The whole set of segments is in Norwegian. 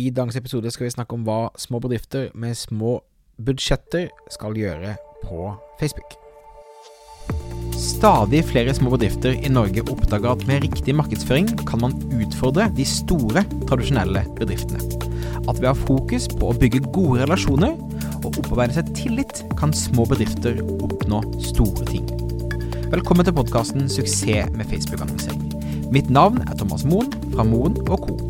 I dagens episode skal vi snakke om hva små bedrifter med små budsjetter skal gjøre på Facebook. Stadig flere små bedrifter i Norge oppdager at med riktig markedsføring kan man utfordre de store, tradisjonelle bedriftene. At ved å ha fokus på å bygge gode relasjoner og opparbeide seg tillit, kan små bedrifter oppnå store ting. Velkommen til podkasten 'Suksess med Facebook-annonsering'. Mitt navn er Thomas Moen fra Moen Co.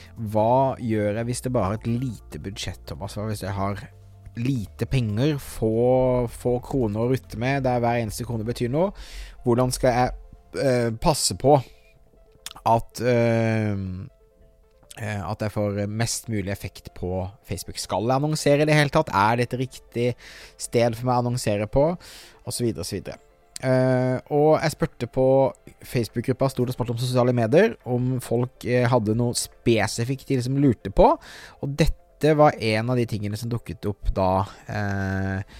hva gjør jeg hvis det bare er et lite budsjett, Thomas? Hva hvis jeg har lite penger, få, få kroner å rutte med, der hver eneste krone betyr noe? Hvordan skal jeg eh, passe på at eh, at jeg får mest mulig effekt på Facebook. Skal jeg annonsere i det hele tatt? Er det et riktig sted for meg å annonsere på? Og så videre og så videre. Uh, og jeg spurte på Facebook-gruppa Stort og smart om sosiale medier om folk uh, hadde noe spesifikt de liksom lurte på. Og dette var en av de tingene som dukket opp da uh,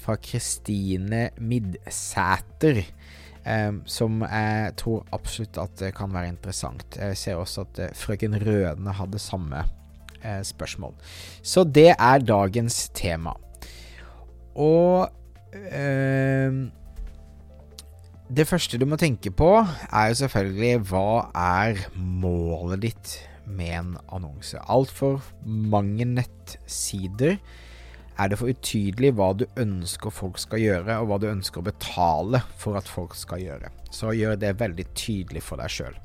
fra Kristine Midsæter. som jeg tror absolutt at det kan være interessant. Jeg ser også at frøken Rødene hadde samme spørsmål. Så det er dagens tema. Og det første du må tenke på, er jo selvfølgelig hva er målet ditt med en annonse. Altfor mange nettsider er det for utydelig hva du ønsker folk skal gjøre, og hva du ønsker å betale for at folk skal gjøre. Så gjør det veldig tydelig for deg sjøl.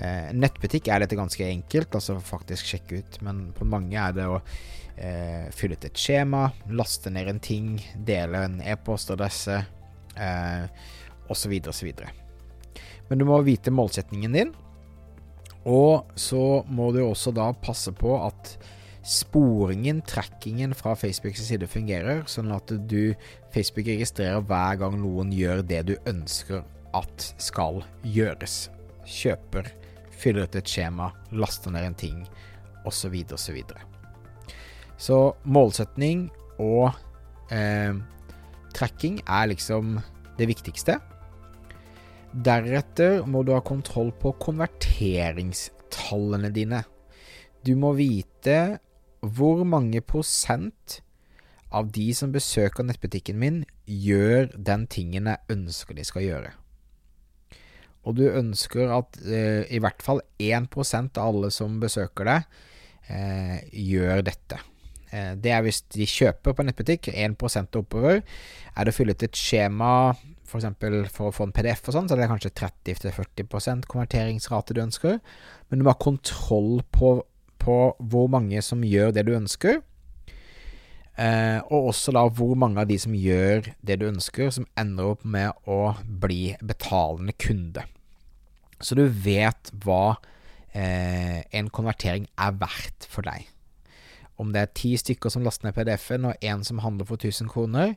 Eh, nettbutikk er dette ganske enkelt, altså faktisk sjekke ut, men på mange er det å eh, fylle ut et skjema, laste ned en ting, dele en e-postadresse. Eh, osv. osv. Men du må vite målsetningen din, og så må du også da passe på at sporingen, trackingen fra Facebooks side fungerer, sånn at du Facebook registrerer hver gang noen gjør det du ønsker at skal gjøres. Kjøper, fyller ut et skjema, laster ned en ting, osv. osv. Så, så målsetning og eh, tracking er liksom det viktigste. Deretter må du ha kontroll på konverteringstallene dine. Du må vite hvor mange prosent av de som besøker nettbutikken min, gjør den tingen jeg ønsker de skal gjøre. Og du ønsker at eh, i hvert fall 1% av alle som besøker deg, eh, gjør dette. Eh, det er hvis de kjøper på nettbutikk, 1 og oppover. Er det å fylle ut et skjema. For, for å få en PDF og sånn, så er det kanskje 30-40% konverteringsrate du ønsker. Men du må ha kontroll på, på, hvor mange som gjør det du ønsker. Eh, og også da hvor mange av de som gjør det du ønsker, som ender opp med å bli betalende kunde. Så du vet hva eh, en konvertering er verdt for deg. Om det er ti stykker som laster ned PDF-en, og én som handler for 1000 kroner,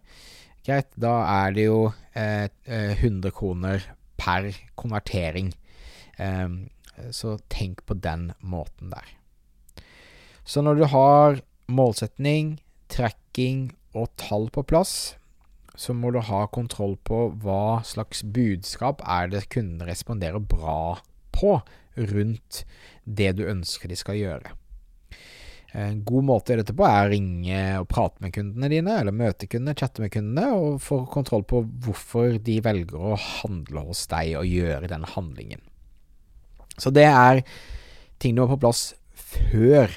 Greit, da er det jo eh, 100 eh, kroner per konvertering. Eh, så tenk på den måten der. Så når du har målsetning, tracking og tall på plass, så må du ha kontroll på hva slags budskap er det kunden responderer bra på rundt det du ønsker de skal gjøre. En god måte å gjøre dette på er å ringe og prate med kundene dine, eller møte kundene, chatte med kundene, og få kontroll på hvorfor de velger å handle hos deg og gjøre den handlingen. Så det er ting du må på plass før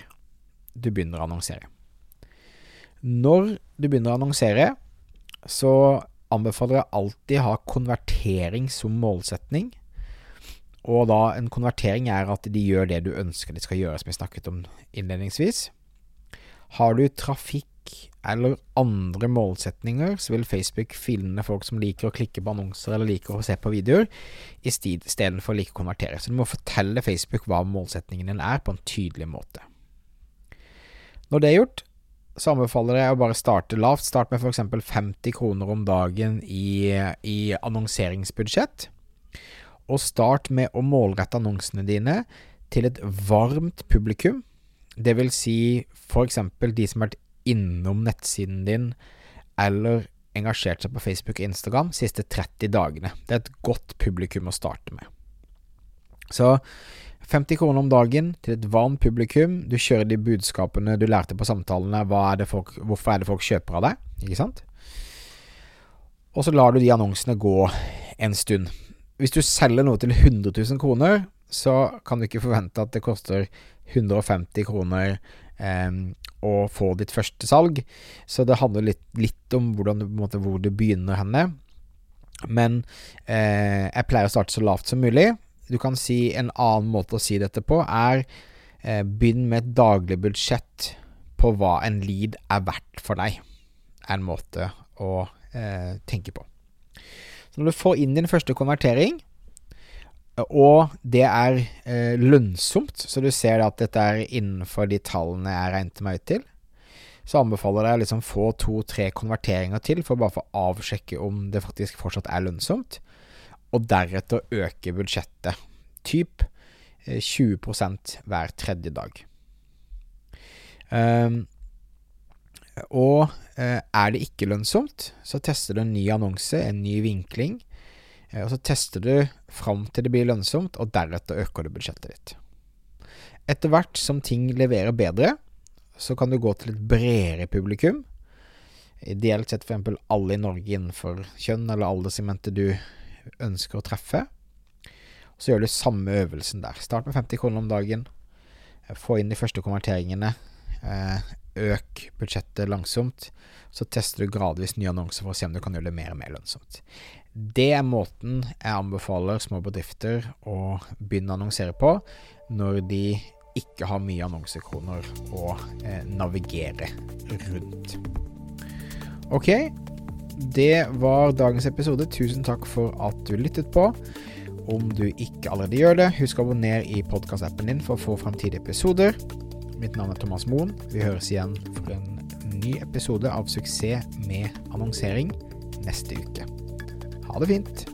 du begynner å annonsere. Når du begynner å annonsere, så anbefaler jeg alltid å ha konvertering som målsetning. Og da en konvertering er at de gjør det du ønsker de skal gjøre, som vi snakket om innledningsvis. Har du trafikk eller andre målsetninger, så vil Facebook finne folk som liker å klikke på annonser eller liker å se på videoer, istedenfor å like å konvertere. Så du må fortelle Facebook hva målsetningen din er, på en tydelig måte. Når det er gjort, så anbefaler jeg å bare starte lavt. Start med f.eks. 50 kroner om dagen i, i annonseringsbudsjett. Og start med å målrette annonsene dine til et varmt publikum. Det vil si f.eks. de som har vært innom nettsiden din, eller engasjert seg på Facebook og Instagram de siste 30 dagene. Det er et godt publikum å starte med. Så 50 kroner om dagen til et varmt publikum. Du kjører de budskapene du lærte på samtalene. Er folk, hvorfor er det folk kjøper av deg? Ikke sant? Og så lar du de annonsene gå en stund. Hvis du selger noe til 100 000 kroner, så kan du ikke forvente at det koster 150 kroner eh, å få ditt første salg. Så det handler litt, litt om hvordan, måte, hvor du begynner henne. Men eh, jeg pleier å starte så lavt som mulig. Du kan si En annen måte å si dette på er eh, begynn med et daglig budsjett på hva en lead er verdt for deg. Er en måte å eh, tenke på. Når du får inn din første konvertering, og det er eh, lønnsomt, så du ser at dette er innenfor de tallene jeg regnet meg ut til, så anbefaler jeg å liksom få to-tre konverteringer til for bare å få avsjekke om det faktisk fortsatt er lønnsomt, og deretter øke budsjettet. Typ 20 eh, hver tredje dag. Um, og uh, er det ikke lønnsomt, så tester du en ny annonse, en ny vinkling, uh, og så tester du fram til det blir lønnsomt, og deretter øker du budsjettet ditt. Etter hvert som ting leverer bedre, så kan du gå til et bredere publikum. Ideelt sett f.eks. alle i Norge innenfor kjønn eller alderssegmentet du ønsker å treffe. Så gjør du samme øvelsen der. Start med 50 kroner om dagen. Få inn de første konverteringene. Øk budsjettet langsomt. Så tester du gradvis nye annonser for å se om du kan gjøre det mer og mer lønnsomt. Det er måten jeg anbefaler små bedrifter å begynne å annonsere på når de ikke har mye annonsekroner å eh, navigere rundt. Ok, det var dagens episode. Tusen takk for at du lyttet på. Om du ikke allerede gjør det, husk å abonnere i podkastappen din for å få framtidige episoder. Mitt navn er Thomas Moen. Vi høres igjen for en ny episode av Suksess med annonsering neste uke. Ha det fint.